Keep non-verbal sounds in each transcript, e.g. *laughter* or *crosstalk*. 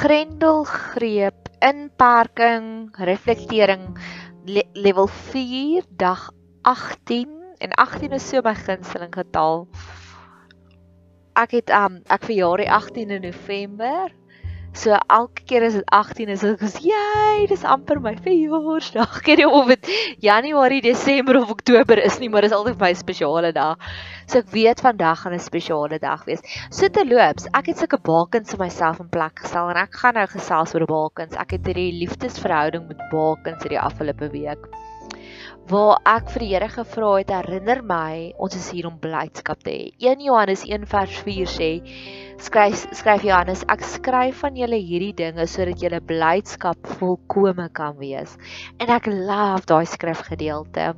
Grendelgreep inperking reflektering le level 4 dag 18 en 18 is so my gunsteling getal. Ek het um ek verjaar die 18de November So elke keer as dit 18 is, ek sê, "Jy, dis amper my verjaarsdag." *laughs* Ek weet of dit Januarie, Desember of Oktober is nie, maar dis altyd my spesiale dag. So ek weet vandag gaan 'n spesiale dag wees. So te loops, ek het sulke bakens vir myself in plek gestel en ek gaan nou gesels oor bakens. Ek het hierdie liefdesverhouding met bakens hierdie afgelope week waar ek vir die Here gevra het herinner my ons is hier om blydskap te hê. 1 Johannes 1:4 sê skryf skryf Johannes ek skryf van julle hierdie dinge sodat julle blydskap volkome kan wees. En ek love daai skrifgedeelte.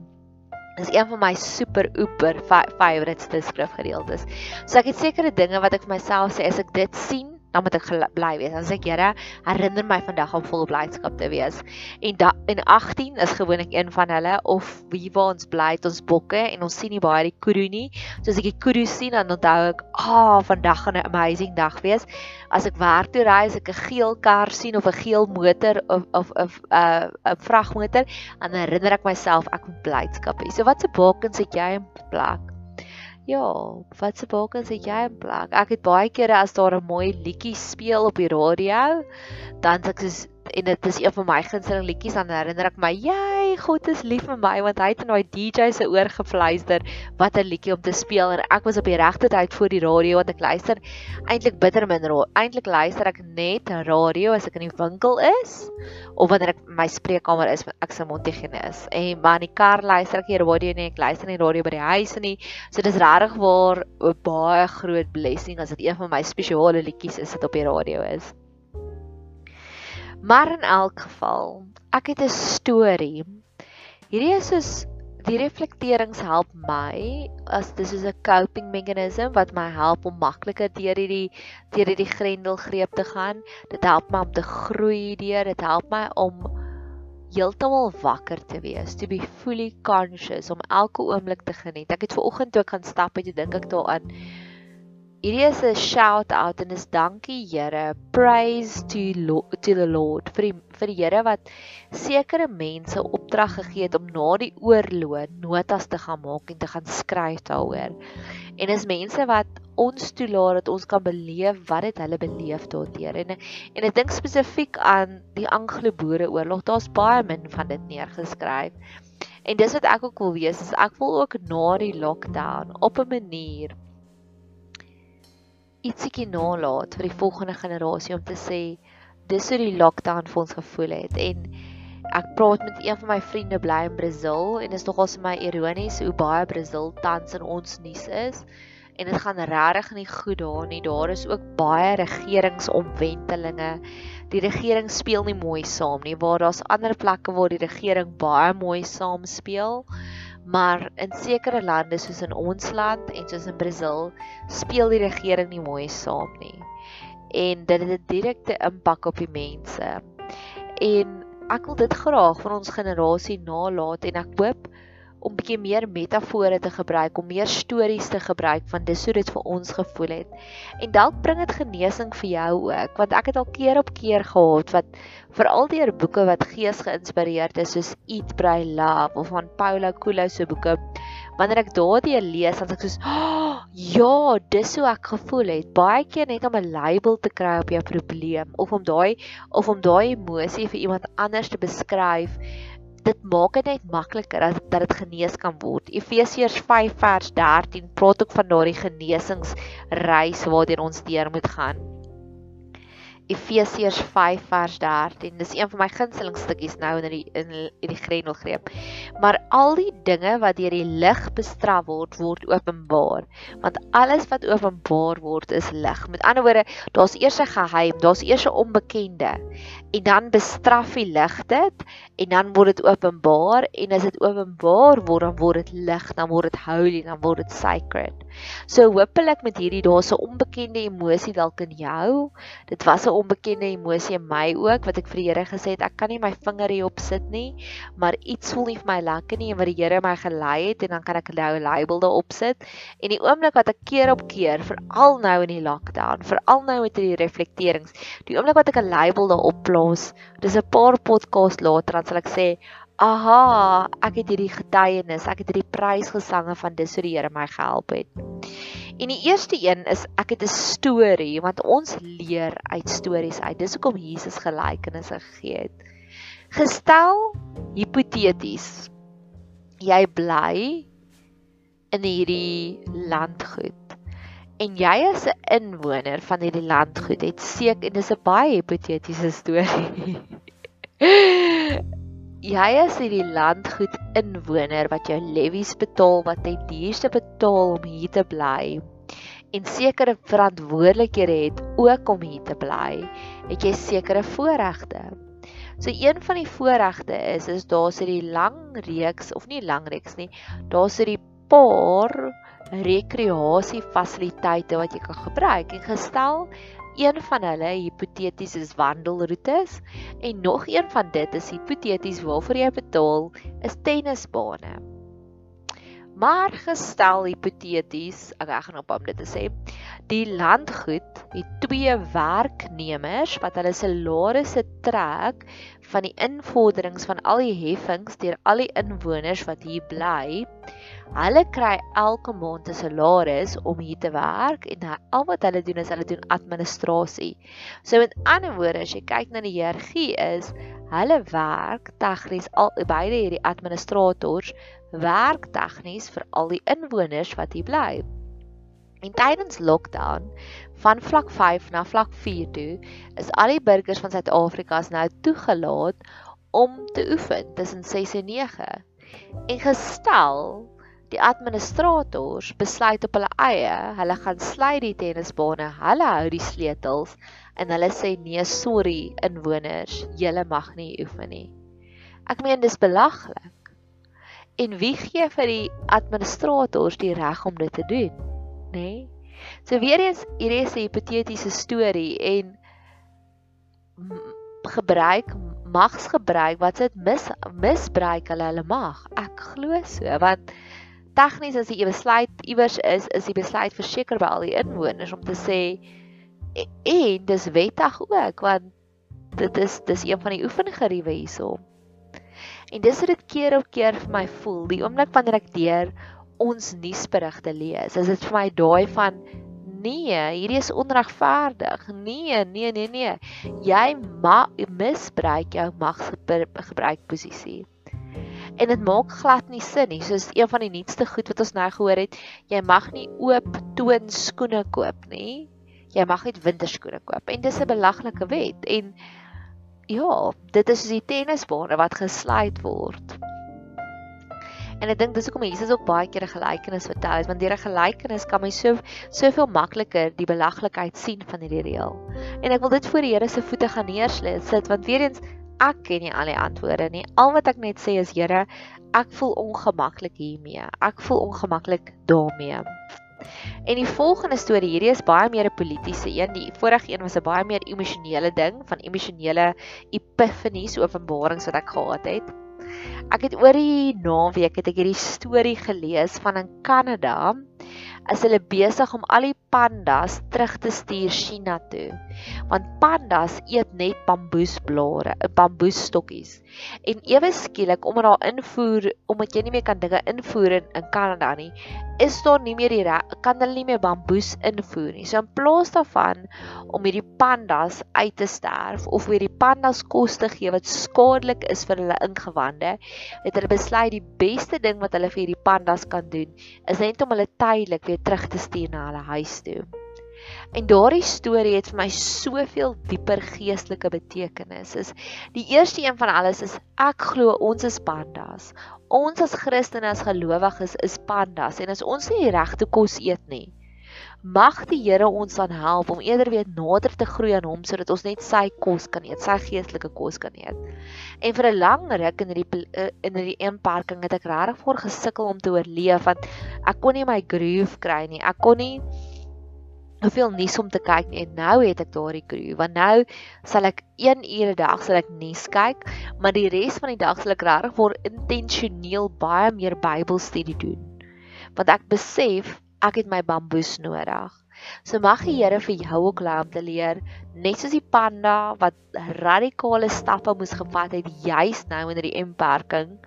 Dis een van my super ooper favourite skrifgedeeltes. So ek het sekere dinge wat ek vir myself sê as ek dit sien dan moet ek bly wees. Dan sê ek, Here, herinner my vandag om vol blydskap te wees. En da, en 18 is gewoonlik een van hulle of wie waar ons bly, ons bokke en ons sien nie baie die kudu nie. So as ek die kudu sien, dan onthou ek, "Ah, oh, vandag gaan 'n amazing dag wees." As ek werk toe ry, as ek 'n geel kar sien of 'n geel motor of of 'n 'n 'n vragmotor, dan herinner ek myself ek moet blydskap hê. So watse bakens het jy in plek? Ja, wat se bakens het jy in plek? Ek het baie kere as daar 'n mooi liedjie speel op die radio, dan sê ek soos en dit is een van my gunsteling liedjies dan herinner ek my jy God is lief vir my want hy het in daai DJ se oor gefluister wat 'n liedjie om te speel en ek was op die regte tyd voor die radio want ek luister eintlik bitter min eintlik luister ek net radio as ek in die winkel is of wanneer ek my spreekkamer is want ek se mondhygiëne is en maar in die kar luister ek nie radio nie ek luister nie radio by die huis nie. So dis regtig waar 'n baie groot blessing as dit een van my spesiale liedjies is wat op die radio is Maar in elk geval, ek het 'n storie. Hierdie is soos die reflekterings help my as dis is 'n coping meganisme wat my help om makliker deur hierdie deur hierdie grendelgreep te gaan. Dit help my om te groei deur, dit help my om heeltemal wakker te wees, to be fully conscious om elke oomblik te geniet. Ek het ver oggend toe ek gaan stap het, dink ek daaraan Hierdie is 'n shout out en is dankie Here. Praise to Lord, to the Lord vir die, vir die Here wat sekere mense opdrag gegee het om na die oorlog notas te gaan maak en te gaan skryf daaroor. En is mense wat ons toelaat dat ons kan beleef wat dit hulle beleef daardeur. En en ek dink spesifiek aan die Anglo-Boereoorlog. Daar's baie min van dit neergeskryf. En dis wat ek ook wil wees, is ek wil ook na die lockdown op 'n manier ietsiekie nalat vir die volgende generasie om te sê dis hoe die lockdown vir ons gevoel het. En ek praat met een van my vriende bly in Brasil en is nogals vir my ironies hoe baie Brasil tans in ons nuus is. En dit gaan regtig nie goed daar nie. Daar is ook baie regeringsomwentelinge. Die regering speel nie mooi saam nie. Waar daar's ander plekke waar die regering baie mooi saam speel maar in sekere lande soos in ons land en soos in Brasil speel die regering nie mooi saam nie. En dit het 'n direkte impak op die mense. En ek wil dit graag vir ons generasie nalat en ek hoop om bietjie meer metafore te gebruik, om meer stories te gebruik van dis hoe dit vir ons gevoel het. En dalk bring dit genesing vir jou ook, want ek het al keer op keer gehad wat veral deur boeke wat gees geïnspireerd is soos Eat Pray Love of van Paulo Coelho se boeke. Wanneer ek daardie lees, dan ek soos, oh, "Ja, dis hoe ek gevoel het." Baie keer net om 'n label te kry op jou probleem of om daai of om daai emosie vir iemand anders te beskryf dit maak dit net makliker as dat dit genees kan word. Efesiërs 5 vers 13 praat ook van daardie genesingsreis waartoe ons deur moet gaan. Efesiërs 5 vers 13. Dis een van my gunsteling stukkies nou in die in, in die Grendelgreep. Maar al die dinge wat deur die lig bestraf word, word openbaar. Want alles wat openbaar word is lig. Met ander woorde, daar's eers 'n geheim, daar's eers 'n onbekende. En dan bestraf die lig dit en dan word dit openbaar en as dit openbaar word dan word dit lig dan word dit holy dan word dit sacred. So hopelik met hierdie daar's 'n onbekende emosie dalk in jou. Dit was 'n onbekende emosie in my ook wat ek vir die Here gesê het ek kan nie my vinger hierop sit nie maar iets voel nie vir my lekker nie en wat die Here my gelei het en dan kan ek nou 'n label daarop sit. En die oomblik wat ek keer op keer veral nou in die lockdown veral nou met hierdie reflekterings die oomblik wat ek 'n label daarop plaas dis 'n paar podcast later dan sal ek sê, "Aha, ek het hierdie getuienis, ek het hierdie prysgesange van dis hoe die Here my gehelp het." En die eerste een is ek het 'n storie want ons leer uit stories uit. Dis hoekom Jesus gelykenisse gegee het. Gestel hipoteties. Jy bly in hierdie landgoed en jy as 'n inwoner van hierdie landgoed het seker en dis 'n baie hipotetiese storie. *laughs* jy is hierdie landgoed inwoner wat jou levies betaal wat jy duurste betaal om hier te bly. En sekere verantwoordelikhede het ook om hier te bly. Het jy sekere voorregte? So een van die voorregte is is daar's hierdie lang reeks of nie lang reeks nie daar's hierdie paar rekreasie fasiliteite wat jy kan gebruik. En gestel Een van hulle hipoteties is wandelroetes en nog een van dit is hipoteties waarvoor jy betaal is tennisbane. Maar gestel hipoteties, ek gaan op om dit te sê, die landgoed het twee werknemers wat hulle salarisse trek van die invorderings van al die heffings deur al die inwoners wat hier bly Hulle kry elke maand 'n salaris om hier te werk en al wat hulle doen is hulle doen administrasie. So met ander woorde, as jy kyk na die hiërargie is, hulle werk tegnies al beide hierdie administrators werk tegnies vir al die inwoners wat hier bly. En tydens lockdown van vlak 5 na vlak 4 toe is al die burgers van Suid-Afrika nou toegelaat om te oefen tussen 6 en 9. En gestel Die administrators besluit op hulle eie, hulle gaan sluit die tennisbane, hulle hou die sleutels en hulle sê nee, sorry inwoners, julle mag nie oefen nie. Ek meen dis belaglik. En wie gee vir die administrators die reg om dit te doen, nê? Nee? So weer eens, hierdie is 'n hipotetiese storie en gebruik magsgebruik wat dit mis misbruik hulle hulle mag. Ek glo so want tegnies as die besluit iewers is, is die besluit verseker by al die inwoners om te sê en, dis wettig ook want dit is dis een van die oefengeriewe hierso. En dis wat dit keer op keer vir my voel, die oomblik wanneer ek deur ons nuusberigte lees, is dit vir my daai van nee, hierdie is onregverdig. Nee, nee, nee, nee. Jy mag misbruik jou magsgebruik posisie en dit maak glad nie sin nie. Soos een van die nuutste goed wat ons nou gehoor het, jy mag nie oop toon skoene koop nie. Jy mag net winterskoene koop en dis 'n belaglike wet en ja, dit is soos die tennisbane wat gesluit word. En ek dink dis hoekom Jesus ook baie keer 'n gelykenis vertel het, want deur 'n gelykenis kan mens so soveel makliker die belaglikheid sien van hierdie reël. En ek wil dit voor die Here se voete gaan neersit want weer eens ek ken nie al die antwoorde nie. Al wat ek net sê is Here, ek voel ongemaklik hiermee. Ek voel ongemaklik daarmee. En die volgende storie hierdie is baie meer 'n politieke een. Die vorige een was 'n baie meer emosionele ding van emosionele epifanies, openbarings wat ek gehad het. Ek het oor die naweek het ek hierdie storie gelees van in Kanada is hulle besig om al die pandas terug te stuur China toe. Want pandas eet net bamboesblare, bamboesstokkies. En ewe skielik omdat daar invoer, omdat jy nie meer kan dinge invoer in, in Kanada nie, is daar nie meer die kan hulle nie meer bamboes invoer nie. So in plaas daarvan om hierdie pandas uit te sterf of weer die pandas kos te gee wat skadelik is vir hulle ingewande, het hulle besluit die beste ding wat hulle vir hierdie pandas kan doen is net om hulle tydelik weer terug te stuur na hulle huis toe. En daardie storie het vir my soveel dieper geestelike betekenis. Is die eerste een van alles is ek glo ons is pandas. Ons as Christene as gelowiges is pandas en as ons nie die regte kos eet nie, Mag die Here ons dan help om eerder weer nader te groei aan hom sodat ons net sy kos kan eet, sy geestelike kos kan eet. En vir 'n lang ruk in hierdie eh, in hierdie inperking het ek regtig voor gesukkel om te oorleef want ek kon nie my groove kry nie. Ek kon nie hoeveel nuus om te kyk nie. En nou het ek daardie groove want nou sal ek 1 ure 'n dag sal ek nuus kyk, maar die res van die dag sal ek regtig vir intentioneel baie meer Bybelstudie doen. Want ek besef ek het my bamboes nodig. So mag die Here vir jou ook laat om te leer, net soos die panda wat radikale stappe moes gevat het juis nou in die inperking,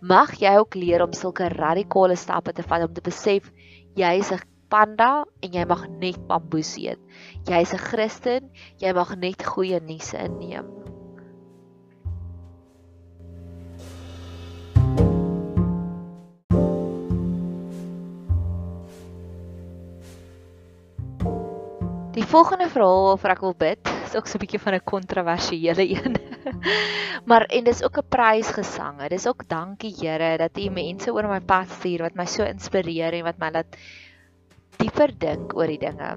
mag jy ook leer om sulke radikale stappe te vat om te besef jy is 'n panda en jy mag net bamboes eet. Jy is 'n Christen, jy mag net goeie nuus inneem. Die volgende verhaal waarvoor ek wil bid, is ook so 'n bietjie van 'n kontroversiële een. *laughs* maar en dis ook 'n prysgesang. Dit is ook dankie Here dat U mense oor my pad stuur wat my so inspireer en wat my laat dieper dink oor die dinge.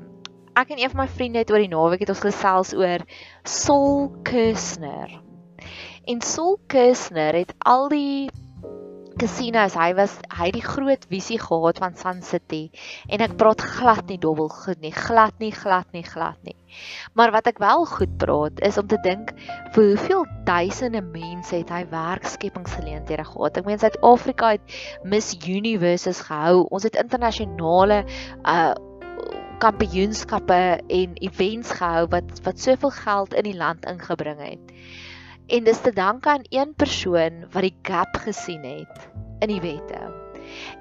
Ek en een van my vriende het oor die naweek het ons gesels oor Saul Kursner. En Saul Kursner het al die casinos. Hy was hy het die groot visie gehad van Sun City en ek praat glad nie dobbel goed nie, glad nie, glad nie, glad nie. Maar wat ek wel goed praat is om te dink vir hoeveel duisende mense het hy werkskepingsgeleenthede gehad. Ek meen Suid-Afrika het Miss Universes gehou. Ons het internasionale uh kampioenskappe en events gehou wat wat soveel geld in die land ingebring het. En dis te danke aan een persoon wat die gap gesien het in die wette.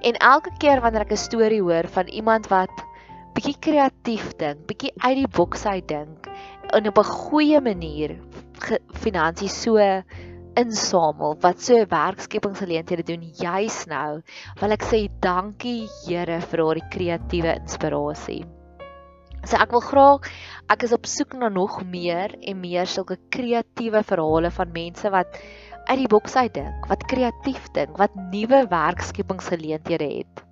En elke keer wanneer ek 'n storie hoor van iemand wat bietjie kreatief dink, bietjie uit die boks uit dink en op 'n goeie manier finansies so insamel wat so werkskepingsgeleenthede doen juis nou, wil ek sê dankie Here vir daardie kreatiewe inspirasie. So ek wil graag ek is op soek na nog meer en meer sulke kreatiewe verhale van mense wat uit die boks uit dink, wat kreatief dink, wat nuwe werkskepingsgeleenthede het.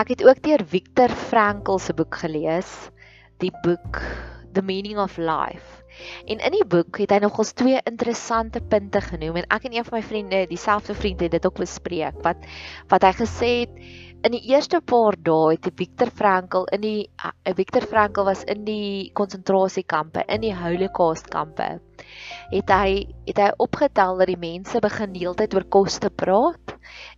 Ek het ook deur Viktor Frankl se boek gelees, die boek The Meaning of Life. En in die boek het hy nog ons twee interessante punte genoem en ek en een van my vriende, dieselfde vriend het dit ook bespreek wat wat hy gesê het in die eerste paar dae het Viktor Frankl in die uh, Viktor Frankl was in die konsentrasiekampe, in die Holocaust kampe. Het hy het hy opgetel dat die mense begin heeltyd oor kos te praat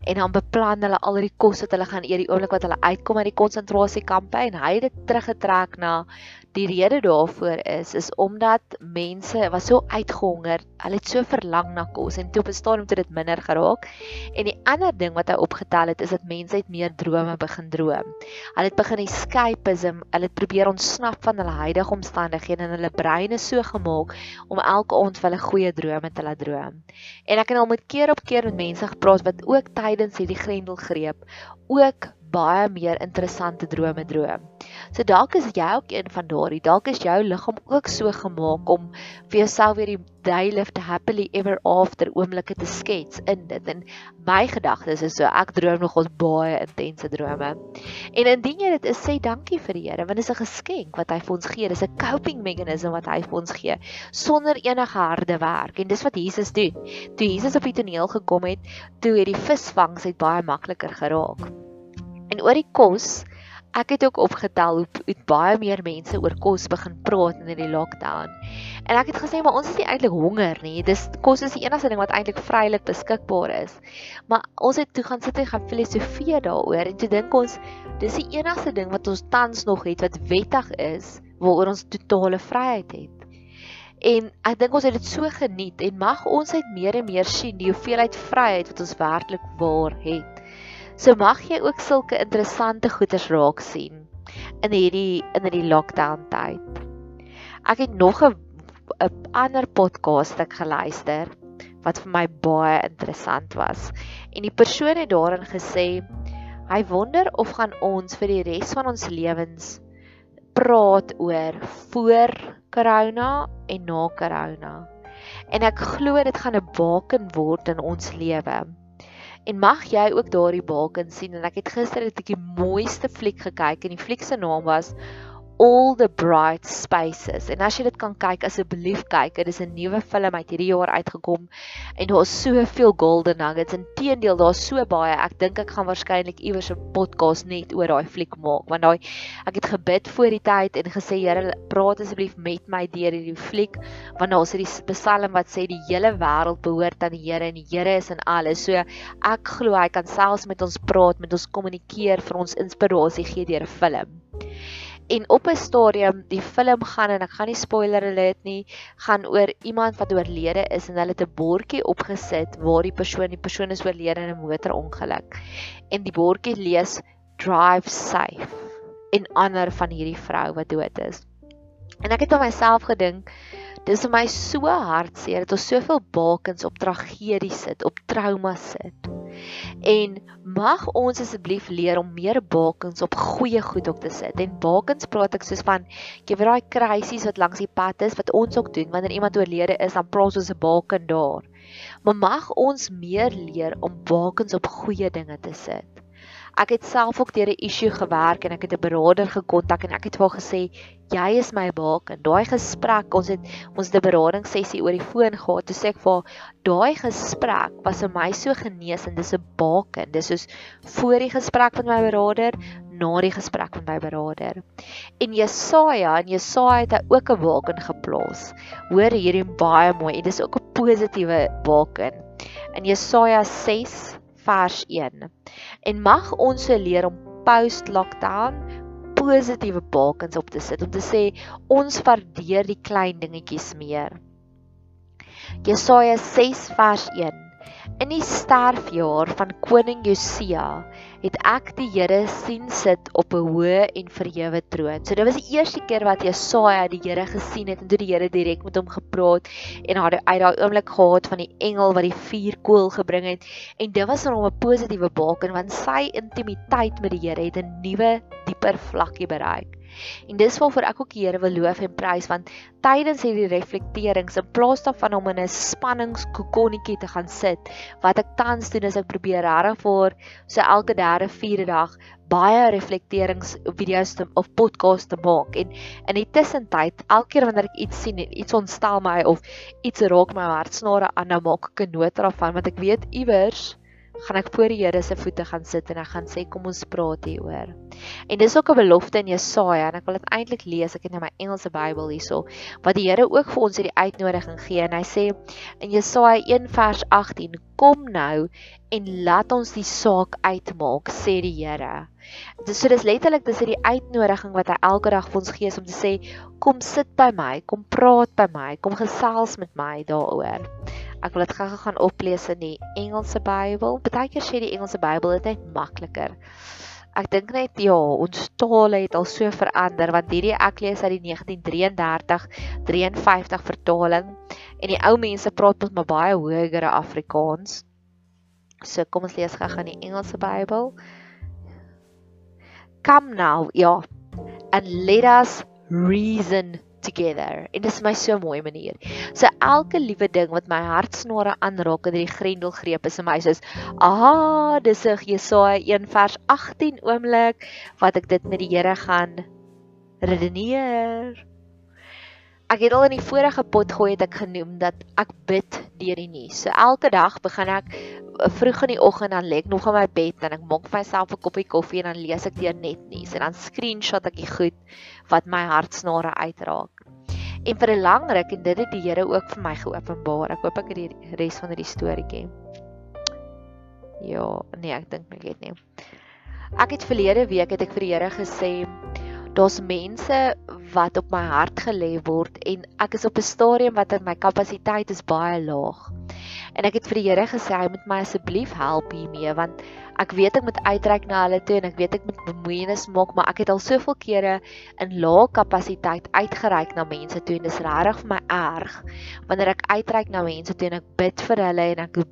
en dan beplan hulle al die kos wat hulle gaan eet die oomblik wat hulle uitkom uit die konsentrasiekampe en hy het dit teruggetrek na Die rede daarvoor is is omdat mense was so uitgehonger, hulle het so verlang na kos en toe op 'n stadium het dit minder geraak. En die ander ding wat hy opgetel het is dat mense het meer drome begin droom. Hulle het begin escapism, hulle het probeer ontsnap van hulle huidige omstandighede en hulle breine so gemaak om elke aand vir hulle goeie drome te laat droom. En ek het al met keer op keer met mense gepraat wat ook tydens hierdie grendelgreep ook baie meer interessante drome droom. So dalk is jy ook een van daardie. Dalk is jou liggaam ook so gemaak om vir jouself weer die day live to happily ever after oomblikke te skets in dit. En my gedagtes is so ek droom nog ons baie intense drome. En indien jy dit is, sê dankie vir die Here want dit is 'n geskenk wat hy vir ons gee. Dis 'n coping mechanism wat hy vir ons gee sonder enige harde werk. En dis wat Jesus doen. Toe Jesus op die toneel gekom het, toe het die visvangs uit baie makliker geraak. En oor die kos, ek het ook opgetel hoe, hoe baie meer mense oor kos begin praat in die lockdown. En ek het gesê maar ons is nie eintlik honger nie. Dis kos is die enigste ding wat eintlik vrylik beskikbaar is. Maar ons het toe gaan sit en gaan filosofeer daaroor en toe dink ons dis die enigste ding wat ons tans nog het wat wettig is waaroor ons totale vryheid het. En ek dink ons het dit so geniet en mag ons uit meer en meer sien die hoeveelheid vryheid wat ons werklik waar het. So mag jy ook sulke interessante goeders raak sien in hierdie in hierdie lockdown tyd. Ek het nog 'n 'n ander podcast ek geluister wat vir my baie interessant was. En die persoon het daarin gesê hy wonder of gaan ons vir die res van ons lewens praat oor voor corona en na corona. En ek glo dit gaan 'n baken word in ons lewe. En mag jy ook daardie balkens sien. En ek het gister 'n bietjie mooiste fliek gekyk en die fliek se naam was All the Bright Spaces. En as jy dit kan kyk, asseblief kyk. Dit is 'n nuwe film uit hierdie jaar uitgekom en daar's soveel golden nuggets. Inteendeel, daar's so baie. Ek dink ek gaan waarskynlik iewers 'n podcast net oor daai fliek maak, want daai ek het gebid voor die tyd en gesê, Here, praat asseblief met my deur hierdie fliek, want daar's hierdie Psalm wat sê die hele wêreld behoort aan die Here en die Here is in alles. So ek glo hy kan selfs met ons praat, met ons kommunikeer, vir ons inspirasie gee deur 'n film. En op 'n stadium, die film gaan en ek gaan nie spoiler alert nie, gaan oor iemand wat oorlede is en hulle het 'n bordjie opgesit waar die persoon, die persoon is oorlede in 'n motorongeluk. En die bordjie lees drive safe en ander van hierdie vrou wat dood is. En ek het aan myself gedink, dis vir my so hartseer dat ons soveel bakens op tragedies sit, op trauma sit. En mag ons asseblief leer om meer bakens op goeie goed op te sit. En bakens praat ek soos van jy weet daai krisis wat langs die pad is wat ons ook doen wanneer iemand oorlede is, dan praat ons 'n baken daar. Maar mag ons meer leer om bakens op goeie dinge te sit. Ek het self ook deur 'n issue gewerk en ek het 'n beraader gekontak en ek het vir hom gesê jy is my baken. Daai gesprek, ons het ons het 'n berading sessie oor die foon gehad. Toe sê ek vir daai gesprek was vir my so genees en dis 'n baken. Dis soos voor die gesprek met my beraader, na die gesprek met my beraader. En Jesaja, en Jesaja het ook 'n baken geplaas. Hoor hierdie baie mooi. Dit is ook 'n positiewe baken. In Jesaja 6 vers 1. En mag ons se leer om post lockdown positiewe bakens op te sit om te sê ons waardeer die klein dingetjies meer. Jesaja 6 vers 1. In die sterfjaar van koning Josia het ek die Here sien sit op 'n hoë en verhewe troon. So dit was die eerste keer wat Jesaja die Here gesien het en toe die Here direk met hom gepraat en hy uit daai oomblik gehad van die engel wat die vuurkoel gebring het en dit was vir hom 'n positiewe baken want sy intimiteit met die Here het 'n nuwe dieper vlakkie bereik. En dis waarvoor ek ook die Here wil loof en prys want tydens hierdie reflekterings in plaas daarvan om in 'n spanningskokonnetjie te gaan sit, wat ek tans doen is ek probeer regtig vir so elke derde vierde dag baie reflekterings video's te, of podcast te maak. En in die tussentyd elke keer wanneer ek iets sien en iets ontstel my of iets raak my hartsnare aan nou maak ek 'n nota daarvan want ek weet iewers gaan ek voor die Here se voete gaan sit en ek gaan sê kom ons praat hieroor. En dis ook 'n belofte in Jesaja en ek wil dit eintlik lees. Ek het nou my Engelse Bybel hierso wat die Here ook vir ons hierdie uitnodiging gee en hy sê in Jesaja 1 vers 18: Kom nou en laat ons die saak uitmaak, sê die Here. Dis so dis letterlik dis hierdie uitnodiging wat hy elke dag vir ons gee om te sê kom sit by my, kom praat by my, kom gesels met my daaroor. Ek wil dit gou gaan oplees in die Engelse Bybel. Partykeer sê die Engelse Bybel dit net makliker. Ek dink net ja, ons taal het al so verander want hierdie ek lees uit die 1933 53 vertaling en die ou mense praat met my baie hogere Afrikaans. So kom ons lees gou gaan die Engelse Bybel. Come now, ja. And let us reason together. En dit is my so mooi manier. So elke liewe ding wat my hartsnare aanraak en die grendelgreep is in my soos, "Ah, dis 'n Jesaja 1 vers 18 oomblik wat ek dit met die Here gaan redeneer." Ek het al in die vorige pot gooi het ek genoem dat ek bid deur die nuus. So elke dag begin ek eh, vroeg in die oggend dan lê ek nog in my bed en ek maak vir myself 'n koppie koffie en dan lees ek deur net nuus en dan screenshot ek die goed wat my hartsnare uitraak. En vir 'n lang ruk en dit het die Here ook vir my geopenbaar. Ek hoop ek het die res van hierdie storieetjie. Ja, nee, ek dink ek het nie. Ek het verlede week het ek vir die Here gesê daar's mense wat op my hart gelê word en ek is op 'n stadium wat my kapasiteit is baie laag. En ek het vir die Here gesê hy moet my asseblief help hiermee want ek weet ek moet uitreik na hulle toe en ek weet ek moet bemoeienis maak maar ek het al soveel kere in lae kapasiteit uitgereik na mense toe en dis regtig vir my erg wanneer ek uitreik na mense toe en ek bid vir hulle en ek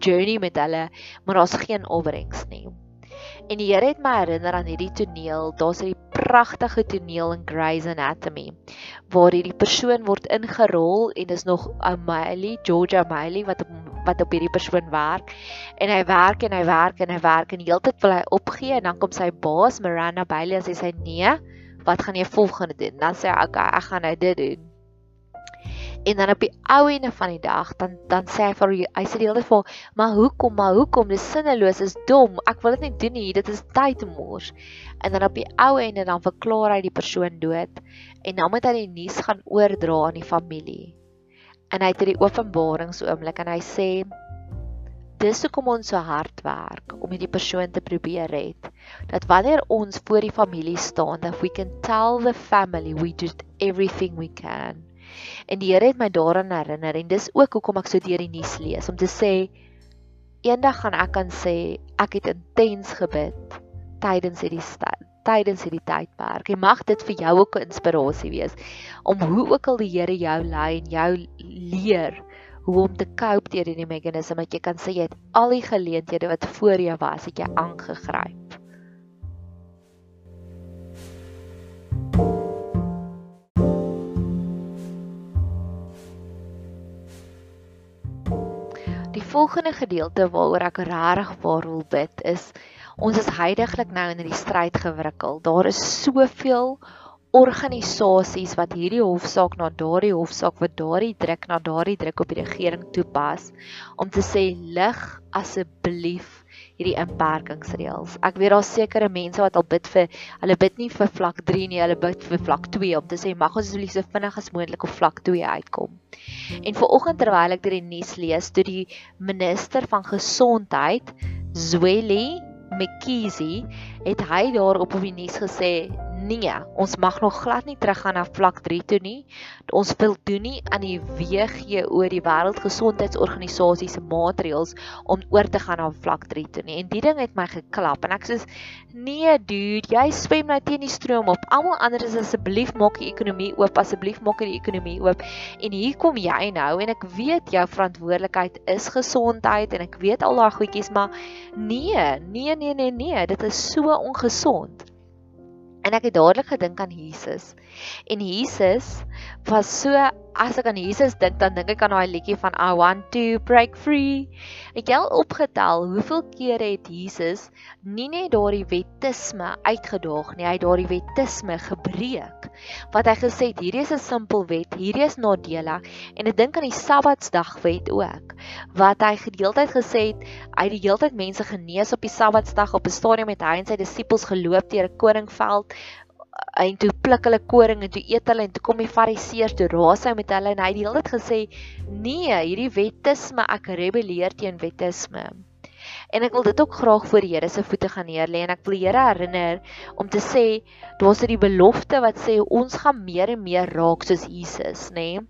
journey met hulle maar daar's geen opbrengs nie. En die Here het my herinner aan hierdie toneel. Daar's 'n pragtige toneel in Grey's Anatomy waar hierdie persoon word ingerol en dis nog O'Malley, George O'Malley wat op wat op hierdie persoon werk en hy werk en hy werk en hy werk en heeltyd wil hy opgee en dan kom sy baas Miranda Bailey en sy sê nee, wat gaan jy volgende doen? Dan sê hy okay, ek gaan nou dit doen. En dan op die ou ene van die dag dan dan sê hy vir hy sê die hele tyd vir maar hoekom maar hoekom? Dis sinneloos is dom. Ek wil dit nie doen nie. Dit is tyd mors. En dan op die ou ene dan verklaar hy die persoon dood en dan moet hy die nuus gaan oordra aan die familie. En hy het hierdie openbaringsoomblik en hy sê dis hoekom ons so hard werk om hierdie persoon te probeer red dat wanneer ons voor die familie staan that we can tell the family we did everything we can En die Here het my daaraan herinner en dis ook hoekom ek so deur die nuus lees om te sê eendag gaan ek kan sê ek het intens gebid tydens hierdie tydens hierdie tydperk. En mag dit vir jou ook 'n inspirasie wees om hoe ook al die Here jou lei en jou leer hoe om te cope teenoor hierdie meganisme dat jy kan sê jy het al die geleenthede wat voor jou was, het jy aangegryp. Volgende gedeelte waaroor ek regtig waar wil bid is ons is heidaglik nou in hierdie stryd gewrikkel. Daar is soveel organisasies wat hierdie hofsaak na daardie hofsaak wat daardie druk na daardie druk op die regering toepas om te sê lig asseblief hierdie inperkingsreëls. Ek weet daar's sekere mense wat al bid vir hulle bid nie vir vlak 3 nie, hulle bid vir vlak 2 om te sê mag ons asseblief so vinnig as moontlik op vlak 2 uitkom. En vir oggend terwyl ek deur die nuus lees, toe die minister van gesondheid, Zweli Mkhize, het hy daar op op die nuus gesê nee, ons mag nog glad nie teruggaan na vlak 3 toe nie. Ons wil doen nie aan die WHO die Wêreldgesondheidsorganisasie se maatreëls om oor te gaan na vlak 3 toe nie. En die ding het my geklap en ek sê nee dude, jy swem nou teen die stroom op. Almal anders is asseblief maak die ekonomie oop, asseblief maak die ekonomie oop. En hier kom jy nou en ek weet jou verantwoordelikheid is gesondheid en ek weet al daai goedjies, maar nee, nee, nee, nee, nee, dit is so ongesond. En ek het dadelik gedink aan Jesus. En Jesus was so as ek aan Jesus dink, dan dink ek aan daai liedjie van I want to break free. Ek het opgetel hoeveel kere het Jesus nie net daardie wetisme uitgedaag nie, hy het daardie wetisme gebreek. Wat hy gesê het, hierdie is 'n simpel wet, hierdie is nadelig en ek dink aan die Sabbatsdagwet ook. Wat hy gedeeltyd gesê het, hy het die heeltyd mense genees op die Sabbatsdag op 'n stadium met hy en sy disippels geloop deur 'n koringveld en toe pluk hulle koring en toe eet hulle en toe kom die fariseërs toe raas hy met hulle en hy het die hele tyd gesê nee hierdie wetisme ek rebelleer teen wetisme en ek wil dit ook graag voor die Here se voete gaan neerlê en ek wil die Here herinner om te sê daar's 'n belofte wat sê ons gaan meer en meer raak soos Jesus nê nee?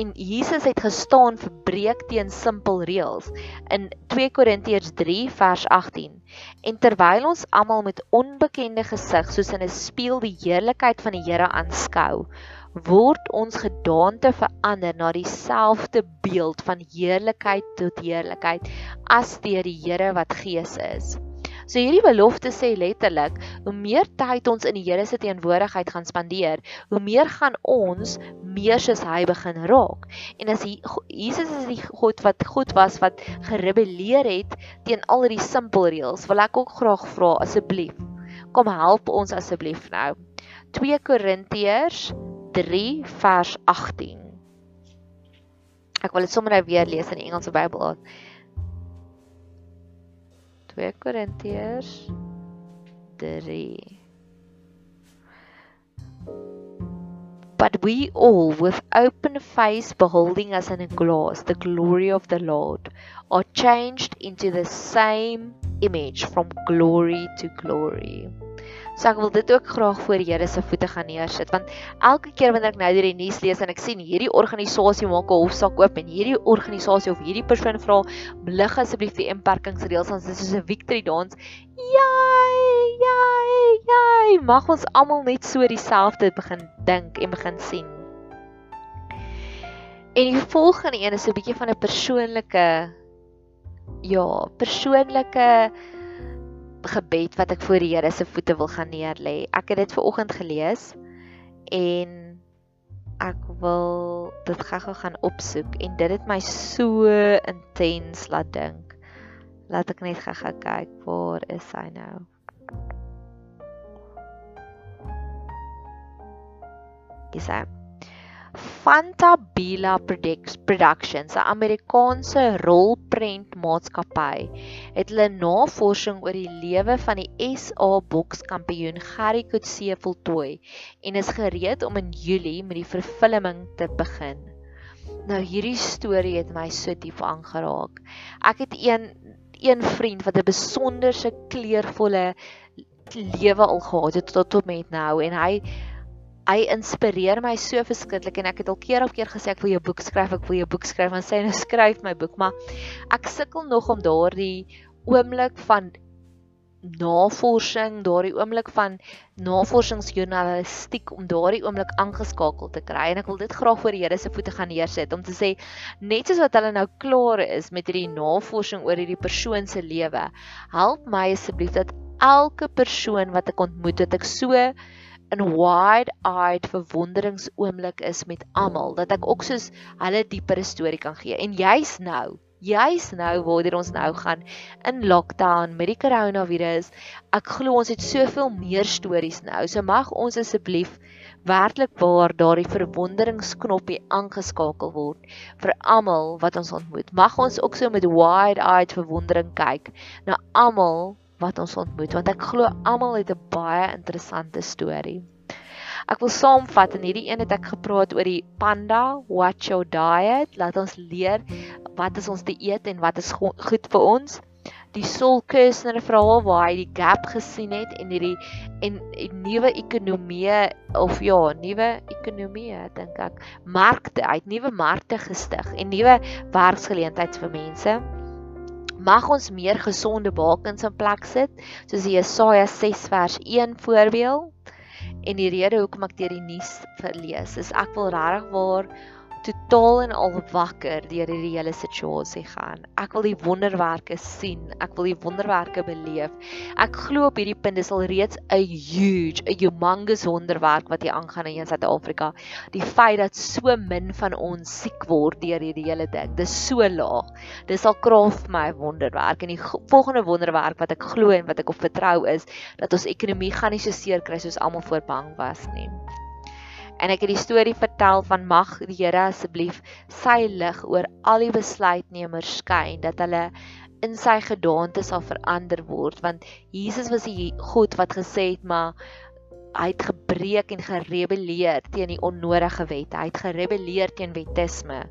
en Jesus het gestaan vir breek teen simpel reëls in 2 Korintiërs 3 vers 18 en terwyl ons almal met onbekende gesig soos in 'n spieël die heerlikheid van die Here aanskou word ons gedaante verander na dieselfde beeld van heerlikheid tot heerlikheid as deur die Here wat gees is So hierdie belofte sê letterlik, hoe meer tyd ons in die Here se teenwoordigheid gaan spandeer, hoe meer gaan ons meer soos hy begin raak. En as Jesus is die God wat goed was wat gerebelleer het teen al hierdie simpel reëls, wil ek ook graag vra asseblief, kom help ons asseblief nou. 2 Korintiërs 3 vers 18. Ek wil dit sommer nou weer lees in die Engelse Bybel. 2 Korintiërs 3 But we all with open face beholding as in a glass the glory of the Lord are changed into the same image from glory to glory So ek wil dit ook graag voor Here se voete gaan neersit want elke keer wanneer ek nou deur die nuus lees en ek sien hierdie organisasie maak 'n hofsaak oop en hierdie organisasie of hierdie persoon vra belig asseblief die inperkingsreëls ons is soos 'n victory dance. Jai, jai, jai. Mag ons almal net so dieselfde begin dink en begin sien. En die volgende een is 'n bietjie van 'n persoonlike ja, persoonlike gebed wat ek voor die Here se voete wil gaan neerlê. Ek het dit ver oggend gelees en ek wil dit gou-gou gaan opsoek en dit het my so intens laat dink. Laat ek net gou-gou kyk waar is hy nou? Dis hy. Fantabila Productions, 'n Amerikaanse rolprentmaatskappy, het hulle navorsing oor die lewe van die SA bokskampioen Gary Coetzee voltooi en is gereed om in Julie met die vervulling te begin. Nou hierdie storie het my so diep aangeraak. Ek het een een vriend wat 'n besonderse kleurvolle lewe al gehad het tot tot met nou en hy hy inspireer my so verskriklik en ek het al keer op keer gesê ek wil jou boek skryf, ek wil jou boek skryf, want sy nou *laughs* skryf my boek, maar ek sukkel nog om daardie oomblik van navorsing, daardie oomblik van navorsingsjournalistiek om daardie oomblik aangeskakel te kry. En ek wil dit graag voor die Here se voete gaan neersit om te sê net soos wat hulle nou klaar is met hierdie navorsing oor hierdie persoon se lewe, help my asseblief dat elke persoon wat ek ontmoet, dat ek so in wide-eyed verwonderingsoomblik is met almal dat ek ook soos hulle diepere storie kan gee. En jy's nou, jy's nou waar ons nou gaan in lockdown met die coronavirus. Ek glo ons het soveel meer stories nou. So mag ons asseblief werklik waar daardie verwonderingsknoppie aangeskakel word vir almal wat ons ontmoet. Mag ons ook so met wide-eyed verwondering kyk na almal wat ons ontmoet want ek glo almal het 'n baie interessante storie. Ek wil saamvat in hierdie een het ek gepraat oor die panda watch your diet. Laat ons leer wat is ons dieet en wat is goed vir ons. Die Saul Kersner verhaal waar hy die gap gesien het en hierdie en 'n nuwe ekonomie of ja, nuwe ekonomie dink ek, markte, hy het nuwe markte gestig en nuwe werksgeleenthede vir mense mag ons meer gesonde bakens in plek sit soos Jesaja 6 vers 1 voorbeeld. En die rede hoekom ek deur die nuus verlees is ek wil regtig waar totaal en al wakker deur hierdie hele situasie gaan. Ek wil die wonderwerke sien. Ek wil die wonderwerke beleef. Ek glo op hierdie punt is al reeds 'n huge, 'n humongous wonderwerk wat hier aangaan in Suid-Afrika. Die feit dat so min van ons siek word deur hierdie hele ding. Dis so laag. Dis al kraaf my wonderwerk en die volgende wonderwerk wat ek glo en wat ek op vertrou is dat ons ekonomie gaan nie so seer kry soos almal voor bang was nie en ek het die storie vertel van mag die Here asseblief sy lig oor al die besluitnemers skyn dat hulle in sy gedaante sal verander word want Jesus was die God wat gesê het maar hy het gebreek en gerebelleer teen die onnodige wet. Hy het gerebelleer teen wettisme.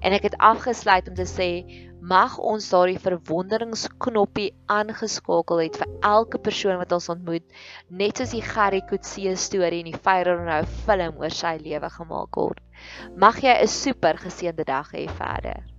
En ek het afgesluit om te sê mag ons daardie verwonderingsknoppie aangeskakel het vir elke persoon wat ons ontmoet, net soos die Gary Coetzee storie en die Fire Nou film oor sy lewe gemaak word. Mag jy 'n super geseënde dag hê verder.